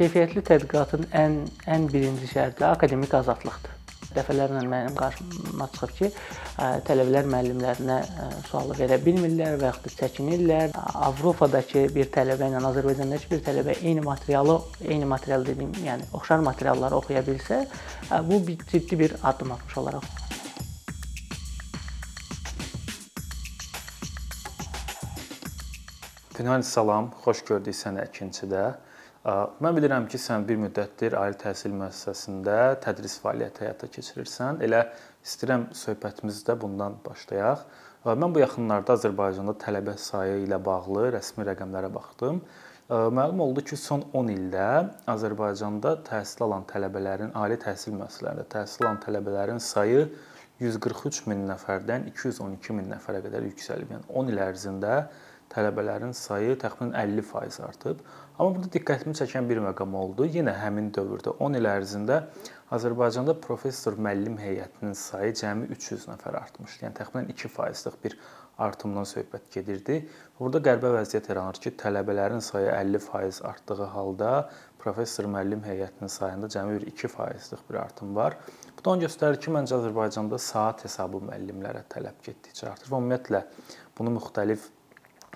Keyfiyyətli tədqiqatın ən ən birinci şərti akademik azadlıqdır. Dəfələrlə mənim qarşıma çıxıb ki, tələbələr müəllimlərinə sualı verə bilmirlər və yaxud da çəkinirlər. Avropadakı bir tələbə ilə Azərbaycandakı bir tələbə eyni materialı, eyni material dediyim, yəni oxşar materialları oxuya bilsə, bu bir ciddi bir addım atmış olaraq Günhan salam, xoş gördük səni ikincidə. Mən bilirəm ki, sən bir müddətdir ali təhsil müəssisəsində tədris fəaliyyəti həyata keçirirsən. Elə istəyirəm söhbətimizdə bundan başlayaq. Mən bu yaxınlarda Azərbaycanda tələbə sayı ilə bağlı rəsmi rəqəmlərə baxdım. Məlum oldu ki, son 10 ildə Azərbaycanda təhsil alan tələbələrin ali təhsil müəssisələrində təhsil alan tələbələrin sayı 143 min nəfərdən 212 min nəfərə qədər yüksəlib. Yəni 10 il ərzində tələbələrin sayı təxminən 50% artıb. Amma burada diqqətimi çəkən bir məqam oldu. Yenə həmin dövrdə 10 il ərzində Azərbaycanda professor müəllim heyətinin sayı cəmi 300 nəfər artmışdı. Yəni təxminən 2%lıq bir artımdan söhbət gedirdi. Burada qəribə vəziyyət yaranır ki, tələbələrin sayı 50% artdığı halda professor müəllim heyətinin sayında cəmi bir 2%lıq bir artım var. Bu da onu göstərir ki, məncə Azərbaycanda saat hesabı müəllimlərə tələb getdikcə artır və ümumiyyətlə bunu müxtəlif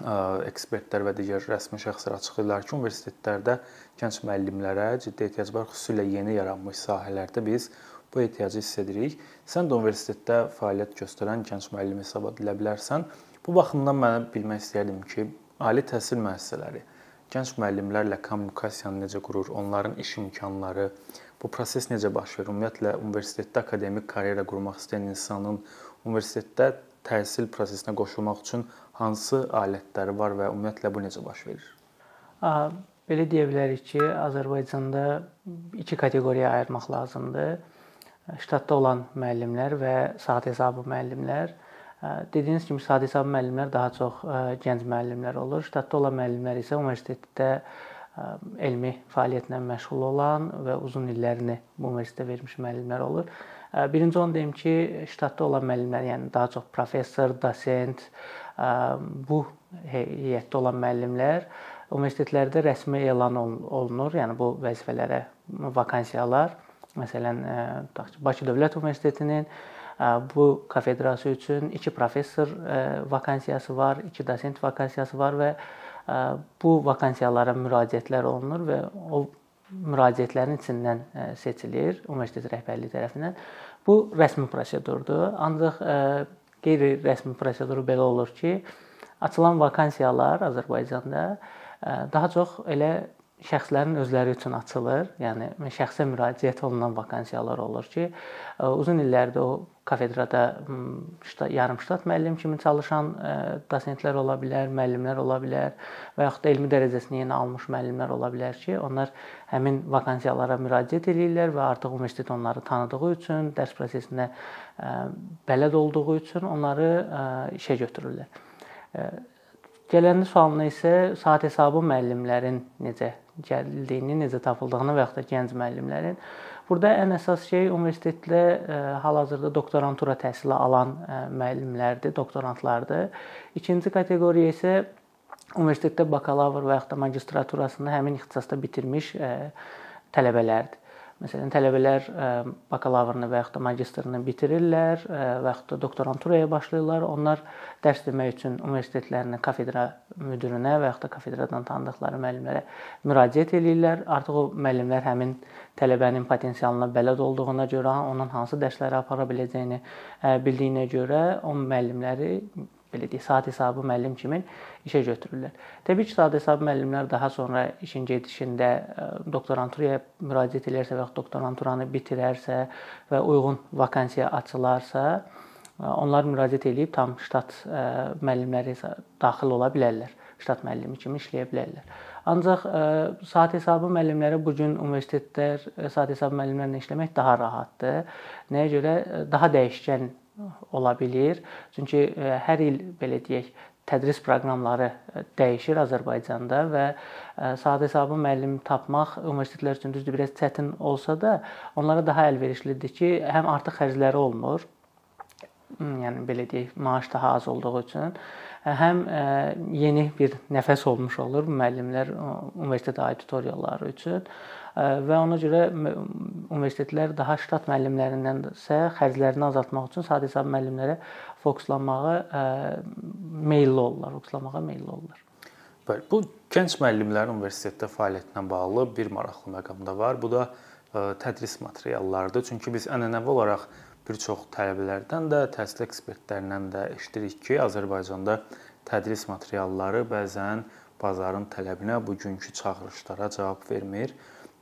ekspertlər və digər rəsmi şəxslər açıqlayırlar ki, universitetlərdə gənc müəllimlərə ciddi ehtiyac var, xüsusilə yeni yaranmış sahələrdə biz bu ehtiyacı hiss edirik. Sən də universitetdə fəaliyyət göstərən gənc müəllim hesab edilə bilərsən. Bu baxımdan mən bilmək istəyirdim ki, ali təhsil müəssisələri gənc müəllimlərlə kommunikasiyanı necə qurur, onların iş imkanları, bu proses necə baş verir? Ümumiyyətlə universitetdə akademik karyera qurmaq istəyən insanın universitetdə təhsil prosesinə qoşulmaq üçün hansı alətləri var və ümumiyyətlə bu necə baş verir? Belə deyə bilərik ki, Azərbaycanda iki kateqoriyaya ayırmaq lazımdır. Ştatda olan müəllimlər və saat hesabı müəllimlər. Dediyiniz kimi saat hesabı müəllimlər daha çox gənc müəllimlər olur. Ştatda olan müəllimlər isə universitetdə elmi fəaliyyətlə məşğul olan və uzun illərini bu universitetdə vermiş müəllimlər olur. Birinci onu deyim ki, ştatda olan müəllimlər, yəni daha çox professor, dosent, bu heyətdə olan müəllimlər universitetlərdə rəsmi elan olunur. Yəni bu vəzifələrə vakansiyalar, məsələn, Bakı Dövlət Universitetinin bu kafedrası üçün 2 professor vakansiyası var, 2 dosent vakansiyası var və bu vakansiyalara müraciətlər olunur və o müraciətlərin içindən seçilir universitet rəhbərliyi tərəfindən. Bu rəsmi prosedurdur. Ancaq qeyri-rəsmi prosedur belə olur ki, açılan vakansiyalar Azərbaycanda daha çox elə şəxslərin özləri üçün açılır. Yəni şəxsə müraciət olunan vakansiyalar olur ki, uzun illərdir o kafedrada ştat, yarım ştat müəllim kimi çalışan dosentlər ola bilər, müəllimlər ola bilər və yaxud da elmi dərəcəsini yeni almış müəllimlər ola bilər ki, onlar həmin vakansiyalara müraciət edirlər və artıq universitet onları tanıdığı üçün, dərs prosesinə bələd olduğu üçün onları işə götürürlər. Gələndə sualına isə saat hesabı müəllimlərin necə gəlildiyini, necə tapıldığını və yaxud da gənc müəllimlərin Burada ən əsas şey universitetdə hal-hazırda doktorantura təhsili alan müəllimlərdir, doktorantlardır. İkinci kateqoriya isə universitetdə bakalavr və yaxud da magistraturasını həmin ixtisasda bitirmiş tələbələrdir. Məsələn, tələbələr e, bakalavrını və yaxud da magistrını bitirirlər e, və yaxud da doktoranturaya başlayırlar. Onlar dərs demək üçün universitetlərinə, kafedra müdirinə və yaxud da kafedradan tanıdıqları müəllimlərə müraciət eləyirlər. Artıq o müəllimlər həmin tələbənin potensialına bələd olduğuna görə, onun hansı dərsləri apara biləcəyini e, bildiyinə görə o müəllimləri belə deyək, saat hesabı müəllim kimi işə götürürlər. Təbii ki, saat hesabı müəllimlər daha sonra işin gedişində e, doktoranturaya müraciət edərsə və ya doktoranturanı bitirərsə və uyğun vakansiya açılarsa, e, onlar müraciət edib tam ştat e, müəllimləri daxil ola bilərlər. Ştat müəllimi kimi işləyə bilərlər. Ancaq saat hesabı müəllimləri bu gün universitetlər saat hesabı müəllimlərlə işləmək daha rahatdır. Nəyə görə? Daha dəyişkən ola bilər. Çünki e, hər il belə deyək, tədris proqramları e, dəyişir Azərbaycanda və e, sadə hesabı müəllim tapmaq universitetlər üçün düzdür biraz çətin olsa da, onlara daha əlverişlidir ki, həm artıq xərcləri olmur. yəni belə deyək, maaş daha az olduğu üçün həm yeni bir nəfəs olmuş olur müəllimlər universitet auditoriyaları üçün və ona görə universitetlər daha ştat müəllimlərindənsə xərclərini azaltmaq üçün sadə hesab müəllimlərə fokuslanmağa meylli olurlar, fokuslanmağa meylli olurlar. Bəli, bu gənc müəllimlərin universitetdə fəaliyyətinə bağlı bir maraqlı məqam da var. Bu da tədris materiallarıdır. Çünki biz ənənəvi olaraq bir çox tələbələrdən də, təhsil ekspertlərindən də eşidirik ki, Azərbaycanda tədris materialları bəzən bazarın tələbinə, bugünkü çağırışlara cavab vermir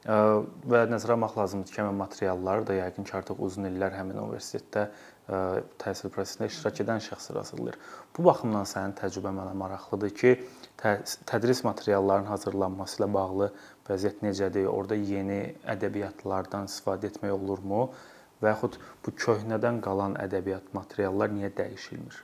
və nəzərə almaq lazımdır ki, həmin materialları da yəqin ki, artıq uzun illər həmin universitetdə təhsil prosesində iştirak edən şəxslər hazırlayır. Bu baxımdan sənin təcrübən mənə maraqlıdır ki, tədris materiallarının hazırlanması ilə bağlı vəziyyət necədir? Orda yeni ədəbiyyatlardan istifadə etmək olurmu? Və yaxud bu köhnədən qalan ədəbiyyat materiallar niyə dəyişilmir?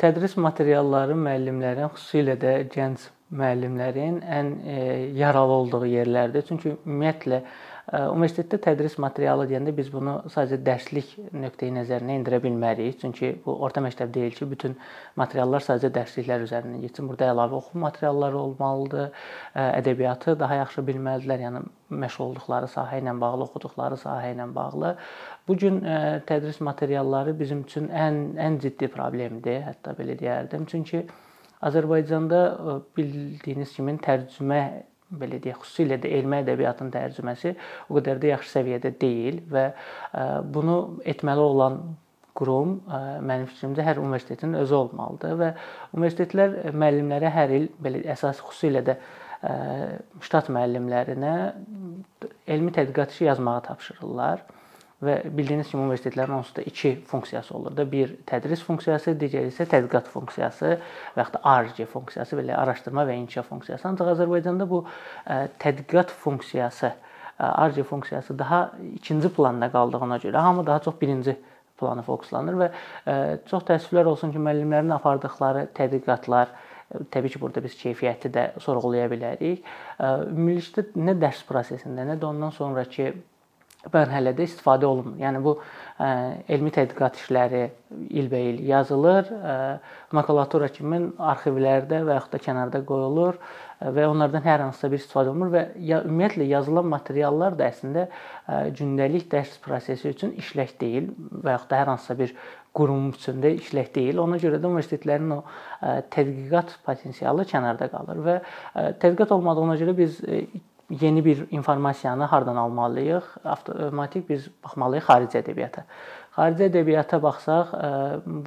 Tədris materialları müəllimlərin, xüsusilə də gənc müəllimlərin ən e, yaralı olduğu yerlərdir. Çünki ümumiyyətlə e, universitetdə tədris materialı deyəndə biz bunu sadəcə dərslik nöqteyi nəzərinə endirə bilmərik. Çünki bu orta məktəb deyil ki, bütün materiallar sadəcə dərsliklər üzərindən keçsin. Burada əlavə oxum materialları olmalıdır. E, ədəbiyyatı daha yaxşı bilməlidirlər. Yəni məşğul olduqları sahə ilə bağlı, oxuduqları sahə ilə bağlı. Bu gün tədris materialları bizim üçün ən ən ciddi problemdir, hətta belə deyərdim. Çünki Azərbaycanda e, bildiyiniz kimi tərcümə belə deyək, xüsusilə də elmi ədəbiyyatın tərcüməsi o qədər də yaxşı səviyyədə deyil və e, bunu etməli olan qurum e, mənim fikrimcə hər universitetin özü olmalıdır və universitetlər müəllimlərə hər il belə əsas xüsusilə də ştat müəllimlərinə elmi tədqiqat işi yazmağı tapşırırlar və bildiyiniz kimi universitetlərin onsuz da iki funksiyası olur da. Bir tədris funksiyası, digəri isə tədqiqat funksiyası və yaxud da ARC funksiyası, belə araşdırma və inkişaf funksiyası. Ancaq Azərbaycanda bu tədqiqat funksiyası, ARC funksiyası daha ikinci planda qaldığına görə hamı daha çox birinci plana fokuslanır və çox təəssüflər olsun ki, müəllimlərin apardıqları tədqiqatlar Təbii ki, burada biz keyfiyyəti də sorğulaya bilərik. Ümumilikdə nə dərs prosesində, nə də ondan sonrakı mərhələdə istifadə olunmur. Yəni bu ə, elmi tədqiqat işləri ilbəil yazılır, ə, makulatura kimi arxivlərdə və yaxud da kənarda qoyulur və onlardan hər hansısa bir istifadə olunur və ya, ümumiyyətlə yazılan materiallar da əslində ə, gündəlik dərs prosesi üçün işlək deyil və yaxud da hər hansısa bir qurum üçün də işlək deyil. Ona görə də universitetlərin o ə, tədqiqat potensialı kənarda qalır və ə, tədqiqat olmadığına görə biz ə, yeni bir informasiyanı hardan almalıyıq? Avtomatik biz baxmalıyıq xarici ədəbiyyata. Xarici ədəbiyyata baxsaq, e,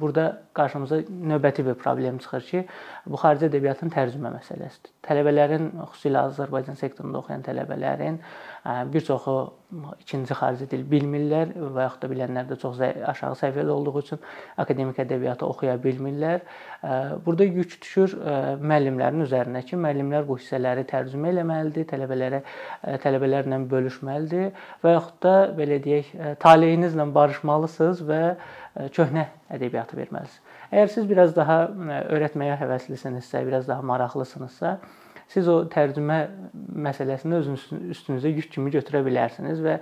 burada qarşımıza növbəti bir problem çıxır ki, bu xarici ədəbiyyatın tərcümə məsələsidir. Tələbələrin, xüsusilə Azərbaycan sektorunda oxuyan tələbələrin e, bir çoxu ikinci xarici dil bilmirlər və yaxud da bilənlər də çox aşağı səviyyədə olduğu üçün akademik ədəbiyyatı oxuya bilmirlər. Burada yük düşür müəllimlərin üzərinə ki, müəllimlər bu hissələri tərcümə etməlidir, tələbələrə tələbələrlə bölüşməlidir və yaxud da belə deyək, taleyinizlə barışmalısınız və köhnə ədəbiyyatı verməlisiniz. Əgər siz biraz daha öyrətməyə həvəslisinizsə, biraz daha maraqlısınızsa, siz o tərcümə məsələsini özünüz üstünüzə yük kimi götürə bilərsiniz və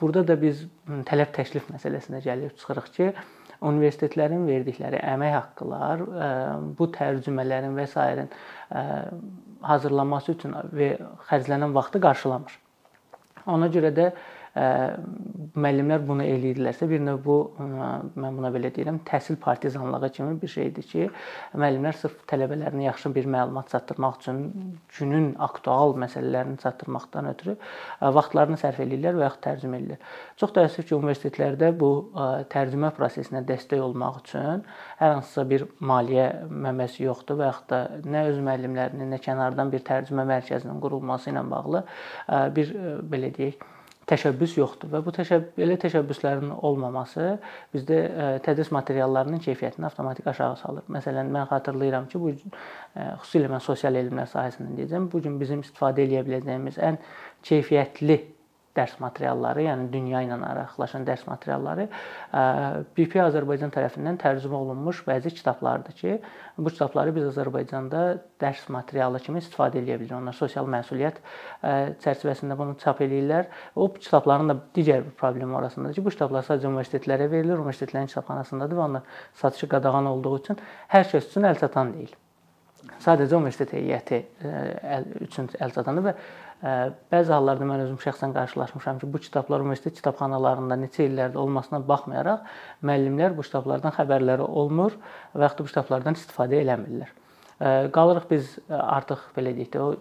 burada da biz tələb təklif məsələsinə gəlib çıxırıq ki, universitetlərin verdikləri əmək haqqılar bu tərcümələrin və sairənin hazırlanması üçün və xərclənən vaxtı qarşılamır. Ona görə də müəllimlər bunu eləyirlərsə, bir növ bu mən buna belə deyirəm, təhsil partizanlığı kimi bir şeydir ki, müəllimlər sırf tələbələrinə yaxşı bir məlumat çatdırmaq üçün günün aktual məsələlərini çatdırmaqdan ötürü vaxtlarını sərf eləyirlər və yaxud tərcümə eləyirlər. Çox təəssüf ki, universitetlərdə bu tərcümə prosesinə dəstək olmaq üçün hər hansısa bir maliyyə mənbəsi yoxdur və yaxud da nə öz müəllimlərinin, nə kənardan bir tərcümə mərkəzinin qurulması ilə bağlı bir belə deyək, təşəbbüs yoxdur və bu təşəbbüs belə təşəbbüslərin olmaması bizdə e, tədris materiallarının keyfiyyətini avtomatik aşağı salır. Məsələn, mən xatırlayıram ki, bu e, xüsusilə mən sosial elmlər sahəsindən deyəcəm, bu gün bizim istifadə edə biləcəyimiz ən keyfiyyətli dərs materialları, yəni dünya ilə əlaqələşən dərs materialları BP Azərbaycan tərəfindən tərcümə olunmuş bəzi kitablardır ki, bu kitabları biz Azərbaycanda dərs materialı kimi istifadə edə bilirik. Onlar sosial məsuliyyət çərçivəsində bunu çap eləyirlər. O kitabların da digər bir problemi orasındadır ki, bu kitablar sadəcə universitetlərə verilir, universitetlərin kitabxanasındadır və onlar satışı qadağan olduğu üçün hər kəs üçün əlçatan deyil. Sadəcə universitet heyəti üçün əlçatandır və bəzi hallarda mən özüm şəxsən qarşılaşmışam ki, bu kitablar universitet kitabxanalarında neçə illərdir olmasına baxmayaraq müəllimlər bu kitablardan xəbərləri olmur və yaxud da bu kitablardan istifadə eləmirlər. Qalırıq biz artıq belə deyək də o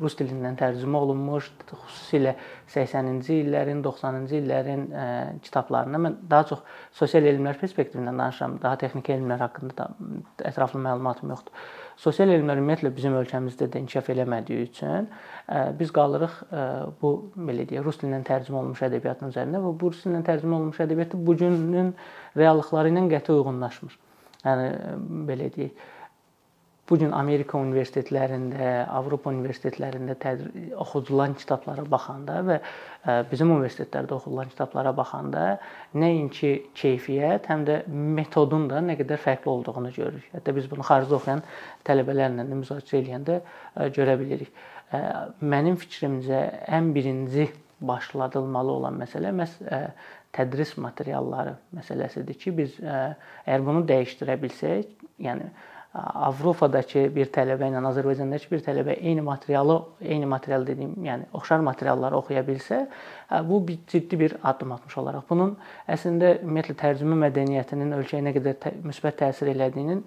rus dilindən tərcümə olunmuş, xüsusilə 80-ci illərin, 90-cı illərin ə, kitablarında mən daha çox sosial elmlər perspektivindən danışıram. Daha texniki elmlər haqqında da ətraflı məlumatım yoxdur. Sosial elmlər ümumiyyətlə bizim ölkəmizdə də inkişaf eləmədiyi üçün ə, biz qalırıq ə, bu belə deyək, rus dilindən tərcümə olunmuş ədəbiyyatın üzərində və bu rus dilindən tərcümə olunmuş ədəbiyyat bu günün reallıqları ilə qəti uyğunlaşmır. Yəni belə deyək, bu gün Amerika universitetlərində, Avropa universitetlərində oxudulan kitablara baxanda və bizim universitetlərdə oxudulan kitablara baxanda nəinki keyfiyyət, həm də metodun da nə qədər fərqli olduğunu görürük. Hətta biz bunu xaricdə oxuyan tələbələrlə də müzakirə edəndə görə bilirik. Mənim fikrimcə ən birinci başladılmalı olan məsələ məhz tədris materialları məsələsidir ki, biz əgər bunu dəyişdirə bilsək, yəni Avropadakı bir tələbə ilə Azərbaycandakı bir tələbə eyni materialı, eyni material dediyim, yəni oxşar materialları oxuya bilsə, bu bir ciddi bir addım atmış olaraq. Bunun əslində ümumiyyətlə tərcümə mədəniyyətinin ölkəyə nə qədər tə müsbət təsir elədiyinin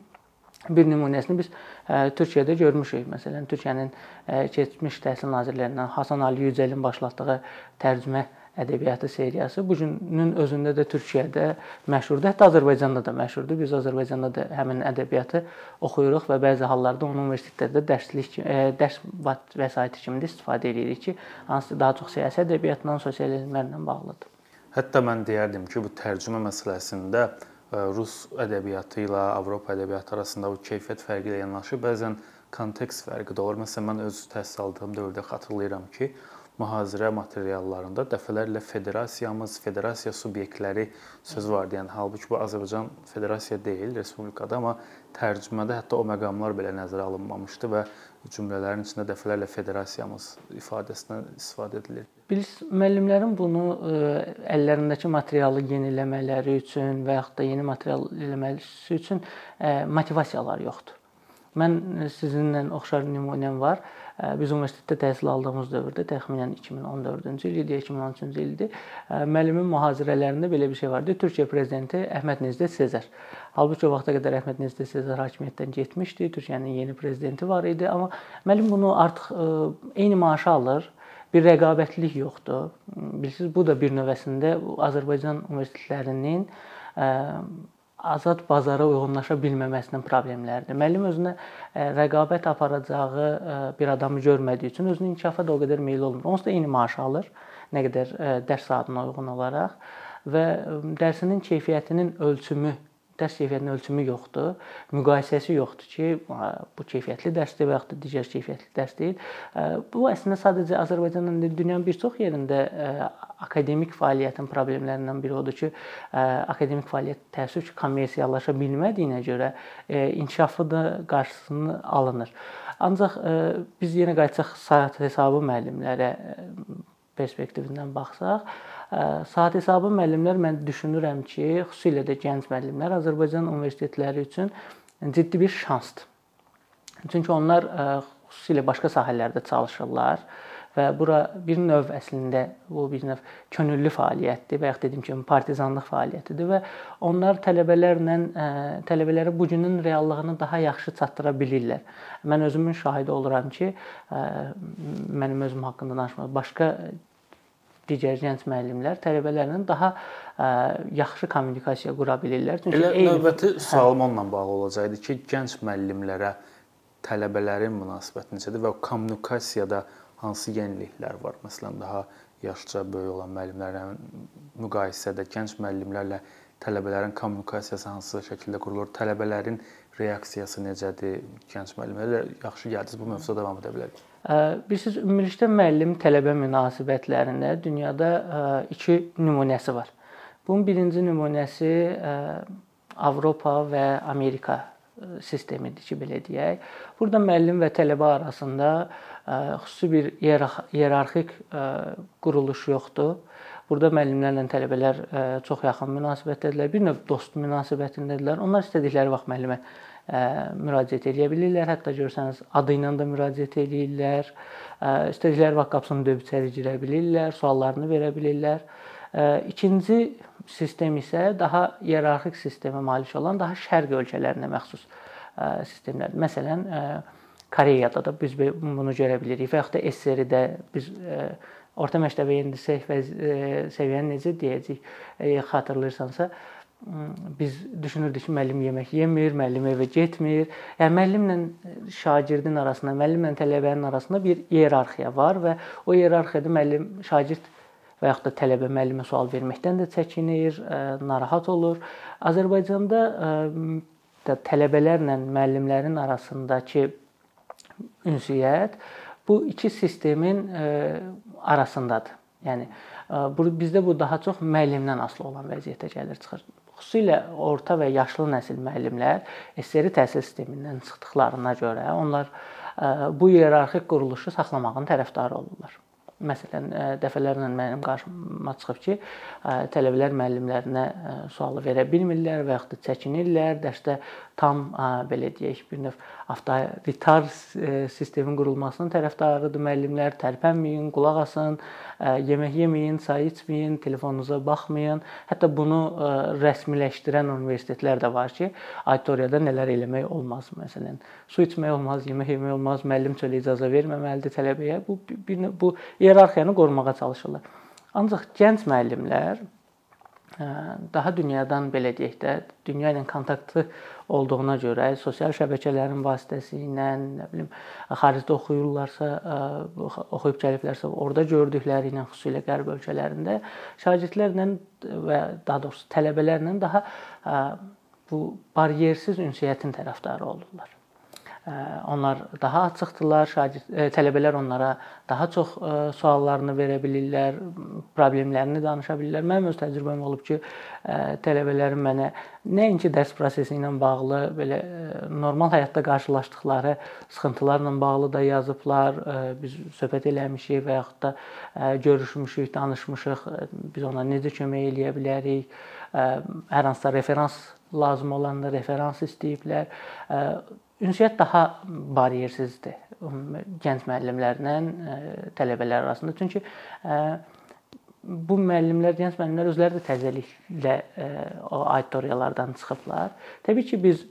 bir nümunəsini biz ə, Türkiyədə görmüşük. Məsələn, Türkiyənin ə, keçmiş təhsil nazirlərindən Hasan Ali Yücəlin başlatdığı tərcümə ədəbiyyatı seriyası bu günün özündə də Türkiyədə məşhurdur, hətta Azərbaycanda da məşhurdur. Biz Azərbaycanda da həmin ədəbiyyatı oxuyuruq və bəzi hallarda onu universitetlərdə dərslik e, dərs vəsaiti kimi də istifadə edirik ki, hansı daha çox siyasi ədəbiyyatla, sosial elmlərlə bağlıdır. Hətta mən deyərdim ki, bu tərcümə məsələsində e, rus ədəbiyyatı ilə Avropa ədəbiyyatı arasında bu keyfiyyət fərqi ilə yanaşı bəzən kontekst fərqi də olur. Məsələn, mən öz təhsil aldığım dövrdə xatırlayıram ki, mühazirə materiallarında dəfələrlə federasiyamız, federasiya subyektləri söz vardı. Yəni halbuki bu Azərbaycan federasiya deyil, respublikada, amma tərcümədə hətta o məqamlar belə nəzərə alınmamışdı və cümlələrin içində dəfələrlə federasiyamız ifadəsindən istifadə edilir. Bilirsiniz, müəllimlərin bunu e, əllərindəki materialı yeniləmələri üçün və yaxud da yeni material eləməsi üçün e, motivasiyaları yoxdur. Mən sizinlə oxşar nümunəm var. Biz universitetdə təhsil aldığımız dövrdə təxminən 2014-cü il idi, 2013-cü il idi. Müəllimin mühazirələrində belə bir şey vardı. Türkiyə prezidenti Əhməd Necdet Sezar. Halbuki o vaxta qədər Əhməd Necdet Sezar hakimiyyətdən getmişdi. Türkiyənin yeni prezidenti var idi, amma müəllim bunu artıq eyni maaşı alır bir rəqabətlilik yoxdur. Bilirsiniz, bu da bir növəsində Azərbaycan universitetlərinin azad bazara uyğunlaşa bilməməsinin problemləridir. Müəllim özünə e, rəqabət aparacağı e, bir adamı görmədiyi üçün özünün inkişafa da o qədər meyilli olmur. Onsuz da eyni maaş alır, nə qədər e, dərs saatına uyğun olaraq və dərsinin keyfiyyətinin ölçümü dərs keyfiyyətinin ölçümü yoxdur, müqayisəsi yoxdur ki, bu keyfiyyətli dərsdir və yaxud da digər keyfiyyətli dərs deyil. Bu əslində sadəcə Azərbaycanın dünyanın bir çox yerində akademik fəaliyyətin problemlərindən biri odur ki, akademik fəaliyyət təəssüf ki, kommersiallaşa bilmədiyinə görə inkişafı da qarşısını alınır. Ancaq biz yenə qayıtsaq saat hesabı müəllimlərə perspektivindən baxsaq, Saat hesabı müəllimlər mən düşünürəm ki, xüsusilə də gənc müəllimlər Azərbaycan universitetləri üçün ciddi bir şansdır. Çünki onlar xüsusilə başqa sahələrdə çalışırlar və bura bir növ əslində bu bir növ könüllü fəaliyyətdir və ya dediyim kimi partizanlıq fəaliyyətidir və onlar tələbələrlə tələbələrə bu günün reallığını daha yaxşı çatdıra bilirlər. Mən özümün şahidi oluram ki, mənim özüm haqqında danışmaq başqa digər gənc müəllimlər tələbələrlə daha ə, yaxşı kommunikasiya qura bilirlər. Çünki Elə eyni növbəti hə. sualım onunla bağlı olacaqdı ki, gənc müəllimlərə tələbələrin münasibəti necədir və kommunikasiyada hansı yeniliklər var? Məsələn, daha yaşca böyük olan müəllimlərlə müqayisədə gənc müəllimlərlə tələbələrin kommunikasiyası hansı şəkildə qurulur? Tələbələrin reaksiyası necədir? Gənc müəllimlərə yaxşı gəldiniz bu mövzuda davam edə bilərik. Bilirsiniz, ümumilikdə müəllim-tələbə münasibətlərində dünyada iki nümunəsi var. Bunun birinci nümunəsi Avropa və Amerika sistemidir ki, belə deyək. Burada müəllim və tələbə arasında xüsusi bir iyerarxik quruluş yoxdur. Burada müəllimlərlə tələbələr çox yaxın münasibətdədirlər. Bir növ dost münasibətindədirlər. Onlar istədikləri vaxt müəllimə müraciət edə bilirlər. Hətta görsəniz adı ilə də müraciət edirlər. İstədikləri vaxt qapısını döyüb içəri girə bilirlər, suallarını verə bilirlər. İkinci sistem isə daha iyerarxik sistemə malik olan, daha şərq ölkələrinə məxsus sistemlərdir. Məsələn, Koreyada da biz bunu görə bilirik və yaxud da SSR-də biz orta məktəbə endisək və səviyyəni necə deyəcək, xatırlayırsansa, biz düşünürdük ki, müəllim yemək yemir, müəllim evə getmir. Yəni müəllimlə şagirdin arasında, müəllimlə tələbənin arasında bir iyerarxiya var və o iyerarxiyada müəllim şagird və yaxud da tələbə müəllimə sual verməkdən də çəkinir, narahat olur. Azərbaycanda da tələbələrlə müəllimlərin arasındakı ünsiyyət bu iki sistemin arasındadır. Yəni bizdə bu daha çox müəllimdən asılı olan vəziyyətə gəlir çıxır. Xüsusilə orta və yaşlı nəsil müəllimlər SSR təhsil sistemindən çıxdıqlarına görə onlar bu iyerarxik quruluşu saxlamağın tərəfdarı olurlar. Məsələn, dəfələrlə mənim qarşıma çıxıb ki, tələbələr müəllimlərinə sualı verə bilmirlər və yaxud da çəkinirlər. Dərsdə tam belə deyək, bir növ avtoritar sistemin qurulmasının tərəfdarıdır müəllimlər. Tərpənməyin, qulaq asın, yemək yeməyin, çay içməyin, telefonunuza baxmayın. Hətta bunu rəsmiləşdirən universitetlər də var ki, auditoriyada nələr eləmək olmaz. Məsələn, su içmək olmaz, yemək yemək olmaz, müəllim çölə icazə verməməlidir tələbəyə. Bu bir bu iyerarxiyanı qorumağa çalışırlar. Ancaq gənc müəllimlər daha dünyadan belə deyək də, dünya ilə kontaktlı olduğuna görə sosial şəbəkələrin vasitəsilə, nə bilim, xaricdə oxuyurlarsa, oxuyub gəliblərsə, orada gördükləri ilə xüsusilə qərb ölkələrində şagirdlərlə və daha doğrusu tələbələrlə daha bu baryersiz ünsiyyətin tərəfdarı olurlar onlar daha açıqdırlar, şagird e, tələbələr onlara daha çox e, suallarını verə bilirlər, problemlərini danışa bilirlər. Mənim öz təcrübəm olub ki, e, tələbələrim mənə nəinki dərs prosesi ilə bağlı, belə normal həyatda qarşılaşdıqları sıxıntılarla bağlı da yazıblar. Biz söhbət eləmişik və yaxud da görüşmüşük, danışmışıq. Biz ona necə kömək eləyə bilərik? Hər hansısa referans lazım olanda referans istəyiblər ünsiyyət daha baryersizdir gənc müəllimlərlə tələbələr arasında. Çünki bu müəllimlər, gənc müəllimlər özləri də təzəliklə o auditoriyalardan çıxıblar. Təbii ki, biz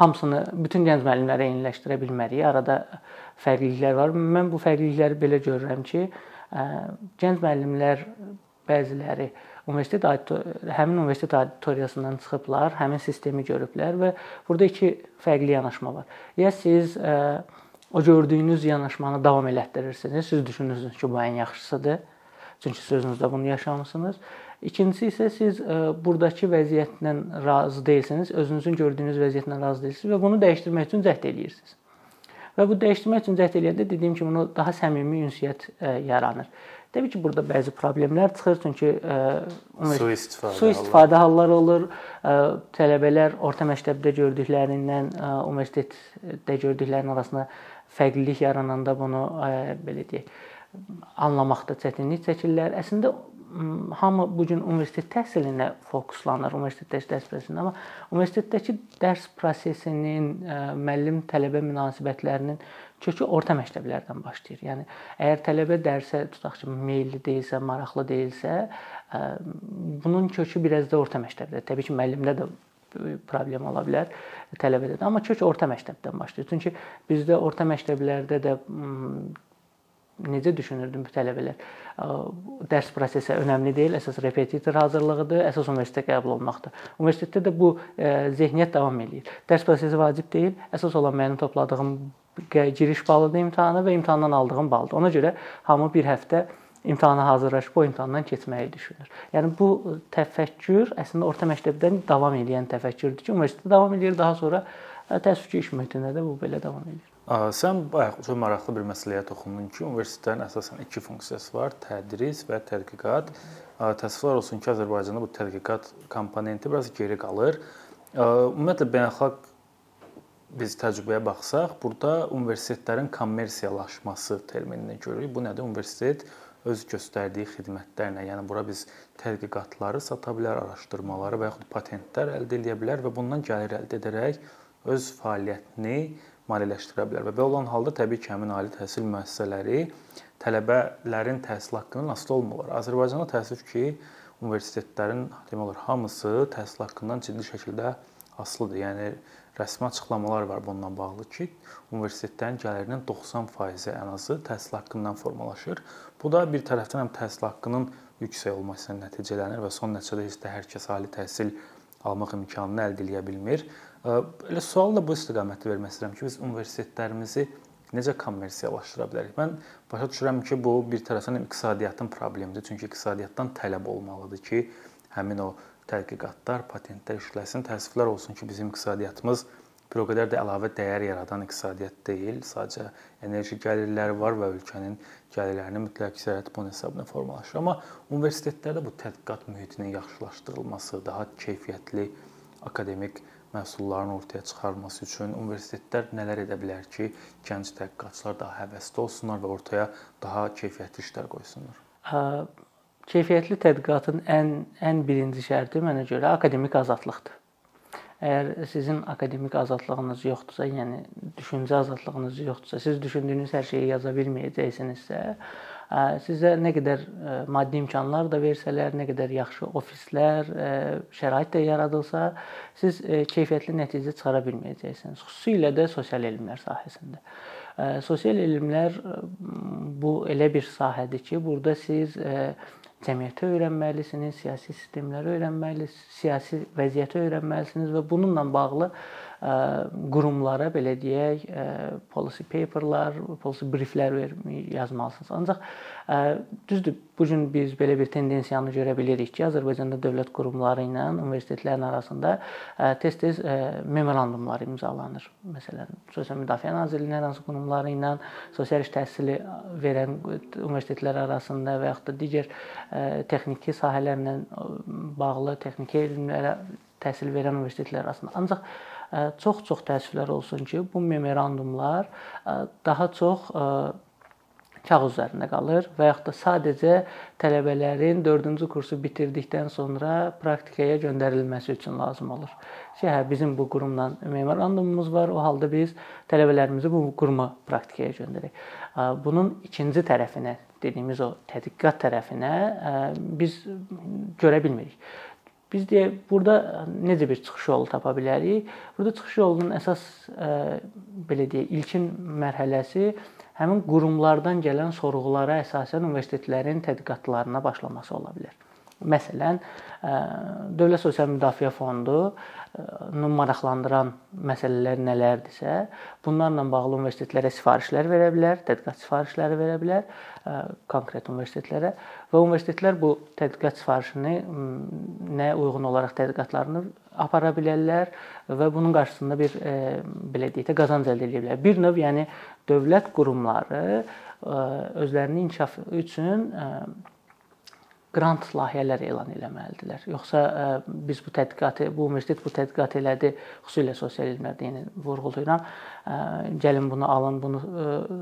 hamısını bütün gənc müəllimlərə eyniləşdirə bilmərik. Arada fərqliliklər var. Mən bu fərqlilikləri belə görürəm ki, gənc müəllimlər bəziləri universitet həmin universitet auditoriyasından çıxıblar, həmin sistemi görüblər və burada iki fərqli yanaşma var. Ya siz ə, o gördüyünüz yanaşmanı davam elətdirirsiniz. Siz düşünürsünüz ki, bu ən yaxşısıdır. Çünki siz özünüzdə bunu yaşamısınız. İkincisi isə siz ə, burdakı vəziyyətlə razı deyilsiniz, özünüzün gördüyünüz vəziyyətlə razı deyilsiniz və bunu dəyişdirmək üçün cəhd eləyirsiniz. Və bu dəyişdirmək üçün cəhd eləyəndə dediyim kimi, bunu daha səmimi ünsiyyət ə, yaranır. Təbii ki, burada bəzi problemlər çıxır, çünki ə, e, su istifadə su istifadə halları olur. Ə, e, tələbələr orta məktəbdə gördüklərindən ə, e, universitetdə gördüklərinin arasında fərqlilik yarananda bunu ə, belə deyək, anlamaqda çətinlik çəkirlər. Əslində hamı bu gün universitet təhsilinə fokuslanır, universitetdəki dərs prosesində, amma universitetdəki dərs prosesinin, müəllim tələbə münasibətlərinin kökü orta məktəblərdən başlayır. Yəni əgər tələbə dərsə tutaq ki, meylli deyilsə, maraqlı deyilsə, bunun kökü biraz da orta məktəbdə. Təbii ki, müəllimdə də problem ola bilər tələbədə də, amma kök orta məktəbdən başlayır. Çünki bizdə orta məktəblərdə də necə düşünürdüm bu tələbələr? Dərs prosesi önəmli deyil, əsas repetitor hazırlığıdır, əsas universitetə qəbul olmaqdır. Universitetdə də bu zehniyyət davam eləyir. Dərs prosesi vacib deyil, əsas olan mənim topladığım giriş balıdır imtahana və imtahandan aldığım baldır. Ona görə hamı bir həftə imtahana hazırlaşıb o imtahandan keçməyi düşünür. Yəni bu təfəkkür əslində orta məktəbdən davam edən təfəkkürdür ki, universitetdə davam edir, daha sonra təəssüf ki, iş mühitində də bu belə davam edir. Sən bayaq çox maraqlı bir məsələyə toxundun ki, universitetlərin əsasən iki funksiyası var: tədris və tədqiqat. Təəssüflər olsun ki, Azərbaycanda bu tədqiqat komponenti biraz geri qalır. Ümumiyyətlə beynəlxalq biz təcrübəyə baxsaq, burada universitetlərin kommersiyalaşması terminini görürük. Bu nədir? Universitet öz göstərdiyi xidmətlərlə, yəni bura biz tədqiqatları sata bilər, araşdırmaları və yaxud patentlər əldə edə bilər və bundan gəlir əldə edərək öz fəaliyyətini maliyyələşdirə bilər və belə olan halda təbii ki, həmin ali təhsil müəssisələri tələbələrin təhsil haqqından asılı olmurlar. Azərbaycanda təəssüf ki, universitetlərin demək olar hamısı təhsil haqqından ciddi şəkildə asılıdır. Yəni rəsmi açıqlamalar var bununla bağlı ki, universitetlərin gəlirinin 90% ən azı təhsil haqqından formalaşır. Bu da bir tərəfdən həm təhsil haqqının yüksək olması ilə nəticələnir və son nəticədə heç də hər kəs ali təhsil almaq imkanını əldə edə bilmir. Elə sual da bu istiqamətdə vermək istəyirəm ki, biz universitetlərimizi necə kommersiyalaşdıra bilərik? Mən başa düşürəm ki, bu bir tərəfdən iqtisadiyyatın problemidir, çünki iqtisadiyyatdan tələb olmalıdır ki, həmin o tədqiqatlar, patentlər işləsin. Təəssüflər olsun ki, bizim iqtisadiyyatımız bir o qədər də əlavə dəyər yaradan iqtisadiyyat deyil. Sadəcə enerji gəlirləri var və ölkənin gəlirlərinin mütləq əksəriyyəti bunun hesabına formalaşır. Amma universitetlərdə bu tədqiqat mühitinin yaxşılaşdırılması, daha keyfiyyətli akademik məhsulların ortaya çıxarılması üçün universitetlər nələr edə bilər ki, gənc tədqiqatçılar daha həvəsli olsunlar və ortaya daha keyfiyyətli işlər qoysunlar? Keyfiyyətli tədqiqatın ən ən birinci şərti mənə görə akademik azadlıqdır. Əgər sizin akademik azadlığınız yoxdursa, yəni düşüncə azadlığınız yoxdursa, siz düşündüyünüz hər şeyi yaza bilməyəcəksinizsə, sizə nə qədər maddi imkanlar da versələr, nə qədər yaxşı ofislər, şərait də yaradılsa, siz keyfiyyətli nəticə çıxara bilməyəcəksiniz. Xüsusilə də sosial elmlər sahəsində. Sosial elmlər bu elə bir sahədir ki, burada siz cəmiyyəti öyrənməlisiniz, siyasi sistemləri öyrənməlisiniz, siyasi vəziyyəti öyrənməlisiniz və bununla bağlı qurumlara belə deyək, policy paperlar, policy brieflər yazmalısınız. Ancaq düzdür, bu gün biz belə bir tendensiyanı görə bilirik ki, Azərbaycanda dövlət qurumları ilə universitetlərin arasında tez-tez memorandumlar imzalanır. Məsələn, Sosial Müdafiə Nazirliyinin hər hansı qurumları ilə sosial iş təhsili verən universitetlər arasında və yaxud da digər texniki sahələrlə bağlı texniki elmlərə təhsil verən universitetlər arasında. Ancaq çox-çox təəssüflər olsun ki, bu memorandumlar daha çox kağız üzərində qalır və yaxud da sadəcə tələbələrin 4-cü kursu bitirdikdən sonra praktikaya göndərilməsi üçün lazım olur. Ki, hə bizim bu qurumla memorandumumuz var. O halda biz tələbələrimizi bu quruma praktikaya göndərək. Bunun ikinci tərəfinə, dediyimiz o tədqiqat tərəfinə biz görə bilmirik. Biz deyə burada necə bir çıxış yolu tapa bilərik? Burada çıxış yolunun əsas belə deyək, ilkin mərhələsi həmin qurumlardan gələn sorğulara əsasən universitetlərin tədqiqatlarına başlaması ola bilər. Məsələn, Dövlət Sosial Müdafiə Fondu maraqlandıran məsələlər nələrdirsə, bunlarla bağlı universitetlərə sifarişlər verə bilər, tədqiqat sifarişləri verə bilər konkret universitetlərə və universitetlər bu tədqiqat sifarişini nə uyğun olaraq tədqiqatlarını apara bilərlər və bunun qarşısında bir belə deyək də qazanc əldə edə bilər. Bir növ, yəni dövlət qurumları özlərinin inkişafı üçün qrant layihələr elan eləməlidirlər. Yoxsa ə, e, biz bu tədqiqatı, bu universitet bu tədqiqat elədi, xüsusilə sosial elmlərdə yenə vurğulayıram. Ə, e, gəlin bunu alın, bunu ə, e,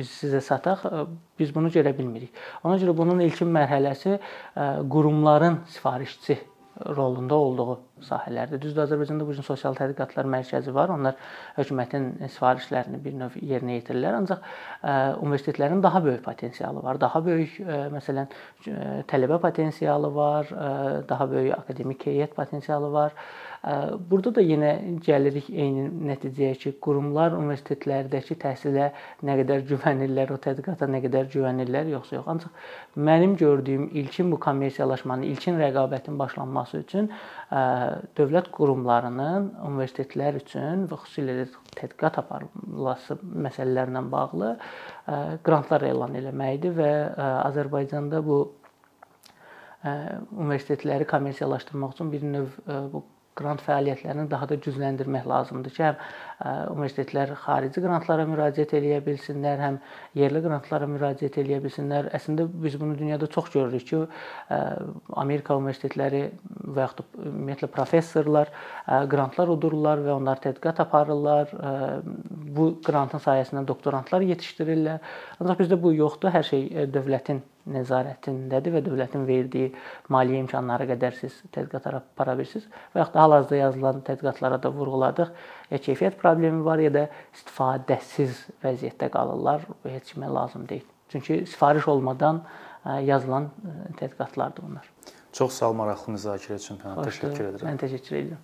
biz sizə sataq. Ə, biz bunu görə bilmirik. Ona görə bunun ilkin mərhələsi ə, qurumların sifarişçi rolunda olduğu sahələrdir. Düzdür, Azərbaycanda bu gün sosial tədqiqatlar mərkəzi var. Onlar hökumətin sifarişlərini bir növ yerinə yetirirlər. Ancaq ə, universitetlərin daha böyük potensialı var. Daha böyük ə, məsələn ə, tələbə potensialı var, ə, daha böyük akademik heyət potensialı var. Burada da yenə gəlirik eyni nəticəyə ki, qurumlar universitetlərdəki təhsilə nə qədər güvənirlər, o tədqiqata nə qədər güvənirlər, yoxsa yox. Ancaq mənim gördüyüm ilkin bu kommersiyalaşmanın, ilkin rəqabətin başlanması üçün dövlət qurumlarının universitetlər üçün və xüsusilə də tədqiqat aparılması məsələlərlə bağlı qrantlar elan eləməkdir və Azərbaycanda bu universitetləri kommersiyalaşdırmaq üçün bir növ bu qrant fəaliyyətlərini daha da gücləndirmək lazımdır. Ki, həm universitetlər xarici qrantlara müraciət eləyə bilsinlər, həm yerli qrantlara müraciət eləyə bilsinlər. Əslində biz bunu dünyada çox görürük ki, Amerika universitetləri və yaxud ümumiyyətlə professorlar qrantlar udurlar və onlar tədqiqat aparırlar. Bu qrantın sayəsində doktorantlar yetişdirirlər. Ancaq bizdə bu yoxdur. Hər şey dövlətin nəzarətindədir və dövlətin verdiyi maliyyə imkanları qədər siz tədqiqat apara bilirsiniz. Və yaxud da hal-hazırda yazılan tədqiqatlara da vurğuladıq. Keyfiyyət problemi var, ya da istifadəsiz vəziyyətdə qalırlar. Bu heç kimə lazım deyil. Çünki sifariş olmadan yazılan tədqiqatlardır bunlar. Çox sağ ol maraqlı müzakirə üçün. Təşəkkür edirəm. Mən təşəkkür edirəm.